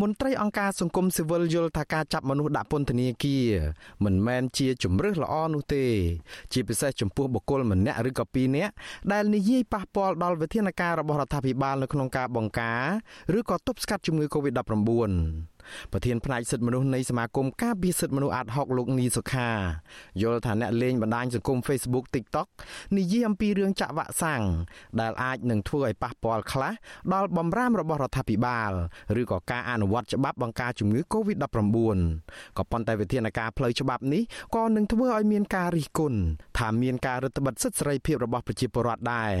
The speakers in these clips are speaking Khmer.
មន្ត្រីអង្គការសង្គមស៊ីវិលយល់ថាការចាប់មនុស្សដាក់ពន្ធនាគារមិនមែនជាជំរើសល្អនោះទេ ជាពិសេសចំពោះបុគ្គលម្នាក់ឬក៏ពីរនាក់ដែលនិយាយប៉ះពាល់ដល់វិធានការរបស់រដ្ឋាភិបាលនៅក្នុងការបង្ការឬក៏ទប់ស្កាត់ជំងឺ Covid-19 ប្រធានផ្នែកសិទ្ធិមនុស្សនៃសមាគមការពារសិទ្ធិមនុស្សអាត60លោកនីសុខាយល់ថាអ្នកលេងបណ្ដាញសង្គម Facebook TikTok និយាយអំពីរឿងចាក់វ៉ាក់សាំងដែលអាចនឹងធ្វើឲ្យប៉ះពាល់ខ្លះដល់បំរាមរបស់រដ្ឋាភិបាលឬក៏ការអនុវត្តច្បាប់បង្ការជំងឺ Covid-19 ក៏ប៉ុន្តែវិធានការផ្លូវច្បាប់នេះក៏នឹងធ្វើឲ្យមានការរិះគន់ថាមានការរឹតបន្តឹងសិទ្ធិសេរីភាពរបស់ប្រជាពលរដ្ឋដែរ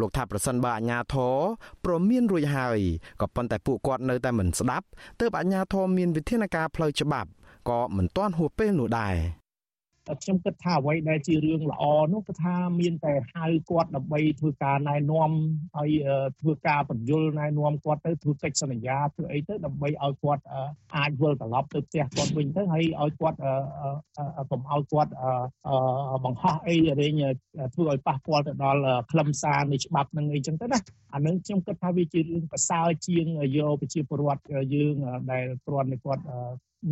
លោកថាប្រសិនបើអាជ្ញាធរព្រមមានរួចហើយក៏ប៉ុន្តែពួកគាត់នៅតែមិនស្ដាប់ទើបអាជ្ញាធរមានវិធានការផ្លូវច្បាប់ក៏មិនទាន់ហួសពេលនោះដែរ ខ្ញុំគិតថាអ្វីដែលជារឿងល្អនោះគឺថាមានតែហៅគាត់ដើម្បីធ្វើការណែនាំហើយធ្វើការបញ្យលណែនាំគាត់ទៅធ្វើកិច្ចសន្យាធ្វើអីទៅដើម្បីឲ្យគាត់អាចវិលត្រឡប់ទៅផ្ទះគាត់វិញទៅហើយឲ្យគាត់កុំឲ្យគាត់បង្ហោះអីរែងធ្វើឲ្យប៉ះពាល់ទៅដល់ខ្លឹមសារនៃច្បាប់នឹងអីចឹងទៅណាអានឹងខ្ញុំគិតថាវាជារឿងប្រសើរជាងយកប្រជាពលរដ្ឋយើងដែលគ្រាន់តែគាត់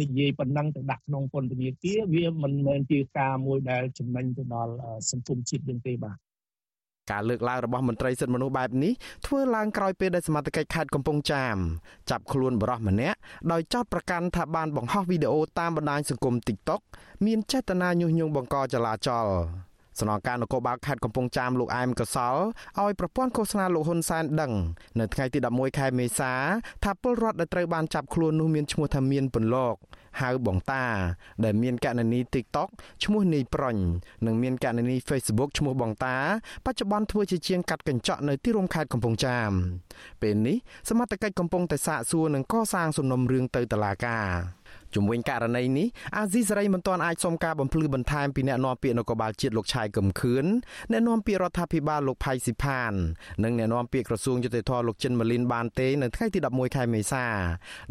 និយាយប៉ុណ្ណឹងទៅដាក់ក្នុងពន្ធនាគារវាមិនមែនជាការមួយដែលចំណេញទៅដល់សង្គមជាតិយើងទេបាទការលើកឡើងរបស់មន្ត្រីសិទ្ធិមនុស្សបែបនេះធ្វើឡើងក្រោយពេលដែលសមាជិកខេត្តកំពង់ចាមចាប់ខ្លួនបរិសម្នាក់ដោយចោទប្រកាន់ថាបានបង្ហោះវីដេអូតាមបណ្ដាញសង្គម TikTok មានចេតនាញុះញង់បង្កចលាចលស្នងការនគរបាលខេត្តកំពង់ចាមលោកអែមកសលឲ្យប្រព័ន្ធឃោសនាលោកហ៊ុនសែនដឹងនៅថ្ងៃទី11ខែមេសាថាពលរដ្ឋដែលត្រូវបានចាប់ខ្លួននោះមានឈ្មោះថាមានពន្លក ហៅបងតា ដែលមានកណនី TikTok ឈ្មោះនីប្រុញនិងមានកណនី Facebook ឈ្មោះបងតា បច្ចុប្បន្នធ្វើជាជាងកាត់កញ្ចក់នៅទីរួមខេត្តកំពង់ចាមពេលនេះសមត្ថកិច្ចកំពុងតែសាកសួរនិងកសាងសំណុំរឿងទៅតុលាការជំវិញករណីនេះអាស៊ីសេរីមិនទាន់អាចសុំការបំភ្លឺបន្ថែមពីអ្នកនាំពាក្យនគរបាលជាតិលោកឆាយកឹមខឿនអ្នកនាំពាក្យរដ្ឋាភិបាលលោកផៃស៊ីផាននិងអ្នកនាំពាក្យក្រសួងយុតិធធលោកចិនម៉ាលីនបានទេនៅថ្ងៃទី11ខែមេសា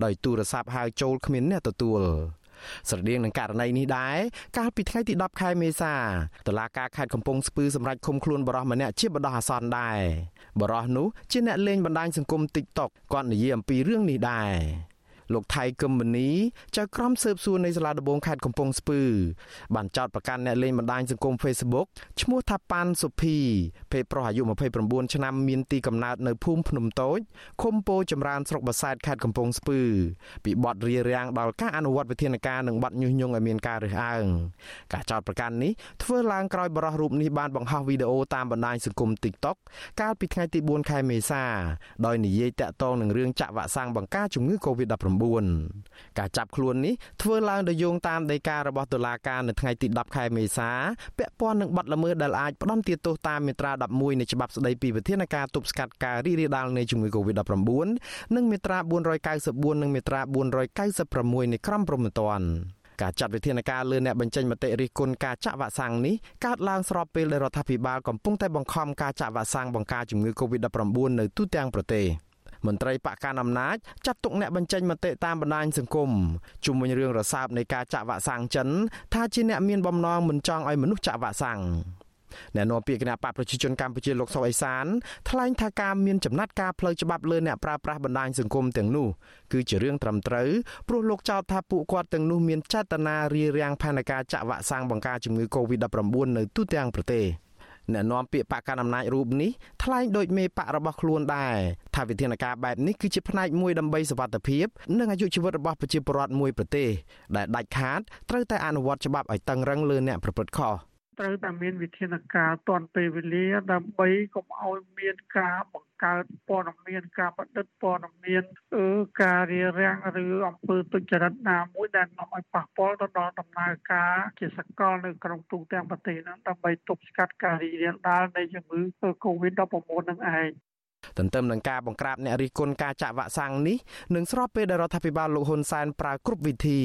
ដោយទូរស័ព្ទហៅចូលគ្មានអ្នកទទួលស្រដៀងនឹងករណីនេះដែរកាលពីថ្ងៃទី10ខែមេសាតឡាការខេត្តកំពង់ស្ពឺសម្រាប់ឃុំខ្លួនបរិសម្នាក់ជាបដោះអាសន្នដែរបរិសនោះជាអ្នកលេងបណ្ដាញសង្គម TikTok គាត់និយាយអំពីរឿងនេះដែរ លោកថៃកឹមមនីចៅក្រមស៊ើបសួរនៃសាលាដំបងខេត្តកំពង់ស្ពឺបានចោទប្រកាន់អ្នកលេងបណ្ដាញសង្គម Facebook ឈ្មោះថាប៉ាន់សុភីភេទប្រុសអាយុ29ឆ្នាំមានទីកំណើតនៅភូមិភ្នំតូចឃុំពោចម្រើនស្រុកបាសែតខេត្តកំពង់ស្ពឺពីបទរារាំងដល់ការអនុវត្តវិធានការនិងបទញុះញង់ឲ្យមានការរើសអើងការចោទប្រកាន់នេះធ្វើឡើងក្រោយបរិះរូបនេះបានបង្ហោះវីដេអូតាមបណ្ដាញសង្គម TikTok កាលពីថ្ងៃទី4ខែមេសាដោយនិយាយតាក់ទងនឹងរឿងចាក់វ៉ាក់សាំងបង្ការជំងឺ Covid-19 2019ការចាប់ខ្លួននេះធ្វើឡើងដោយយោងតាមដីការបស់តុលាការនៅថ្ងៃទី10ខែមេសាពាក់ព័ន្ធនឹងបទល្មើសដែលអាចផ្ដន្ទាទោសតាមមាត្រា11នៃច្បាប់ស្តីពីវិធានការទប់ស្កាត់ការរីករាលដាលនៃជំងឺ Covid-19 និងមាត្រា494និងមាត្រា496នៃក្រមព្រហ្មទណ្ឌការចាត់វិធានការលើអ្នកបញ្ចេញមតិរិះគន់ការចាក់វ៉ាក់សាំងនេះកើតឡើងស្របពេលដែលរដ្ឋាភិបាលកំពុងតែបង្ខំការចាក់វ៉ាក់សាំងបង្ការជំងឺ Covid-19 នៅទូទាំងប្រទេស។ មន្ត្រីបកកាន់អំណាចចាត់ទុកអ្នកបញ្ចេញមតិតាមបណ្ដាញសង្គមជុំវិញរឿងរសើបនៃការចាក់វ៉ាក់សាំងចិនថាជាអ្នកមានបំណងមិនចង់ឲ្យមនុស្សចាក់វ៉ាក់សាំងអ្នកនាំពាក្យគណៈបកប្រជាជនកម្ពុជាលោកសុកអេសានថ្លែងថាការមានចំណាត់ការផ្លូវច្បាប់លើអ្នកប្រើប្រាស់បណ្ដាញសង្គមទាំងនោះគឺជារឿងត្រឹមត្រូវព្រោះលោកចោទថាពួកគាត់ទាំងនោះមានចេតនារារាំងផែនការចាក់វ៉ាក់សាំងបង្ការជំងឺ Covid-19 នៅទូទាំងប្រទេស។ អ្នកនាំពាក្យបកកណ្ដាលអំណាចរូបនេះថ្លែងដូចមេបករបស់ខ្លួនដែរថាវិធានការបែបនេះគឺជាផ្នែកមួយដើម្បីសវត្ថិភាពនិងអាយុជីវិតរបស់ប្រជាពលរដ្ឋមួយប្រទេសដែលដាច់ខាតត្រូវតែអនុវត្តច្បាប់ឲ្យតឹងរឹងលើអ្នកប្រព្រឹត្តខុស ត្រូវតែមានវិធានការទាន់ពេលវេលា ដើម្បីកុំឲ្យមានការបង្កើតព័ត៌មានការបដិទ្ធព័ត៌មានអឺការរារាំងឬអំពើទុច្ចរិតណាមួយដែលនាំឲ្យប៉ះពាល់ទៅដល់ដំណើរការជាសកលនៅក្នុងទូទាំងប្រទេសហ្នឹងដើម្បីទប់ស្កាត់ការរីករាលដាលនៃជំងឺ Covid-19 នឹងឯង ទន្ទឹមនឹងការបង្ក្រាបអ្នករិះគន់ការចាក់វ៉ាក់សាំងនេះនឹងស្របពេលដែលរដ្ឋាភិបាលលោកហ៊ុនសែនប្រើគ្រប់វិធី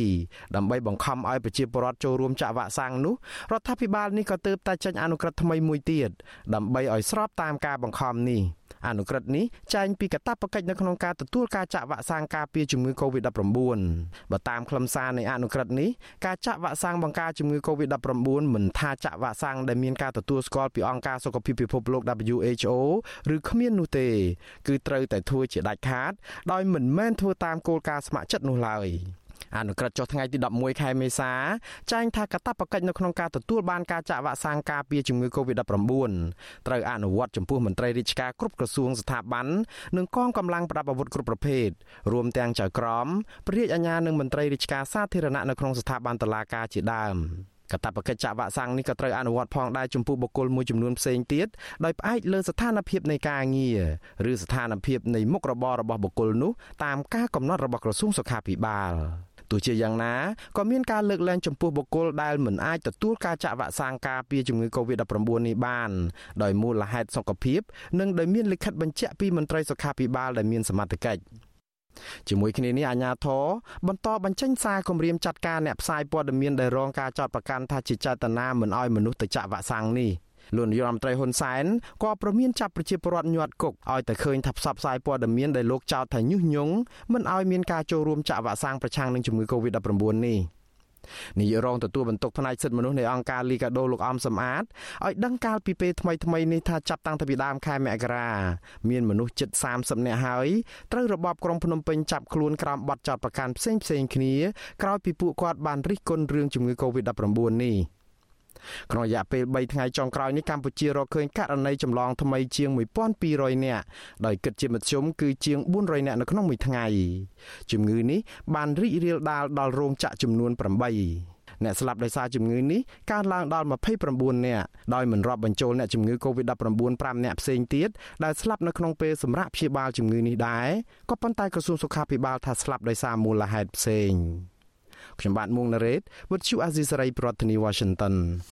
ដើម្បីបង្ខំឲ្យប្រជាពលរដ្ឋចូលរួមចាក់វ៉ាក់សាំងនោះរដ្ឋាភិបាលនេះក៏ទើបតែចេញអនុក្រឹត្យថ្មីមួយទៀតដើម្បីឲ្យស្របតាមការបង្ខំនេះ អនុក្រឹត្យនេះចែងពីកាតព្វកិច្ចនៅក្នុងការទទួលការចាក់វ៉ាក់សាំងការពារជំងឺ Covid-19 បើតាមខ្លឹមសារនៃអនុក្រឹត្យនេះការចាក់វ៉ាក់សាំងបង្ការជំងឺ Covid-19 មិនថាចាក់វ៉ាក់សាំងដែលមានការទទួលស្គាល់ពីអង្គការសុខភាពពិភពលោក WHO ឬគ្មាននោះទេ គឺត្រូវតែធ្វើជាដាច់ខាត ដោយមិនមែនធ្វើតាមគោលការណ៍ស្ម័គ្រចិត្តនោះឡើយ អនុក្រឹត្យចុះថ្ងៃទី11ខែមេសាចែងថាកាតព្វកិច្ចនៅក្នុងការទទួលបានការចាក់វ៉ាក់សាំងការពារជំងឺ Covid-19 ត្រូវអនុវត្តចំពោះមន្ត្រីរាជការគ្រប់ក្រសួងស្ថាប័ននិងកងកម្លាំងប្រដាប់អាវុធគ្រប់ប្រភេទរួមទាំងចៅក្រមព្រះរាជអាជ្ញានិងមន្ត្រីរាជការសាធារណៈនៅក្នុងស្ថាប័នតុលាការជាដើមកតបកិច្ចចាក់វ៉ាក់សាំងនេះក៏ត្រូវអនុវត្តផងដែរចំពោះបុគ្គលមួយចំនួនផ្សេងទៀតដោយផ្អែកលើស្ថានភាពនៃការងារឬស្ថានភាពនៃមុខរបររបស់បុគ្គលនោះតាមការកំណត់របស់ក្រសួងសុខាភិបាល ទោះជាយ៉ាងណាក៏មានការលើកលែងចំពោះបុគ្គលដែលមិនអាចទទួលការចាក់វ៉ាក់សាំងការពារជំងឺ Covid-19 នេះបានដោយមូលហេតុសុខភាពនិងដោយមានលិខិតបញ្ជាក់ពីមន្ត្រីសុខាភិបាលដែលមានសមត្ថកិច្ចជាមួយគ្នានេះអាជ្ញាធរបន្តបញ្ចេញសារគម្រាមចាត់ការអ្នកផ្សាយព័ត៌មានដែលរងការចោទប្រកាន់ថាជាចេតនាមិនអោយមនុស្សទៅចាក់វ៉ាក់សាំងនេះ លោកនាយរដ្ឋមន្ត្រីហ៊ុនសែនក៏ប្រមានចាប់ប្រជាពលរដ្ឋញាត់គុកឲ្យតែឃើញថាផ្សព្វផ្សាយព័ត៌មានដែលលោកចោទថាញុះញង់មិនឲ្យមានការចូលរួមចាក់វ៉ាក់សាំងប្រឆាំងនឹងជំងឺ Covid-19 នេះនាយករងទទួលបន្ទុកផ្នែកសិទ្ធិមនុស្សនៃអង្គការលីកាដូលោកអំសំអាតឲ្យដឹងកាលពីពេលថ្មីថ្មីនេះថាចាប់តាំងពីដើមខែមករាមានមនុស្សជិត30នាក់ហើយត្រូវរបបក្រុងភ្នំពេញចាប់ខ្លួនក្រោមបទចោទប្រកាន់ផ្សេងផ្សេងគ្នាក្រោយពីពួកគាត់បានរិះគន់រឿងជំងឺ Covid-19 នេះ ក្នុងរយៈពេល3ថ្ងៃចុងក្រោយនេះកម្ពុជារកឃើញករណីចម្លងថ្មីជាង1200នាក់ដោយគិតជាមធ្យមគឺជាង400នាក់នៅក្នុងមួយថ្ងៃជំងឺនេះបានរីករាលដាលដល់រោងចក្រចំនួន8អ្នកស្លាប់ដោយសារជំងឺនេះកើនឡើងដល់29នាក់ដោយមិនរាប់បញ្ចូលអ្នកជំងឺ Covid-19 5នាក់ផ្សេងទៀតដែលស្លាប់នៅក្នុងពេលសម្រាប់ព្យាបាលជំងឺនេះដែរក៏ប៉ុន្តែក្រសួងសុខាភិបាលថាស្លាប់ដោយសារមូលហេតុផ្សេងខ្ញុំបាទមួងណារ៉េត With you Azizi Saray ប្រធានាធិបតី Washington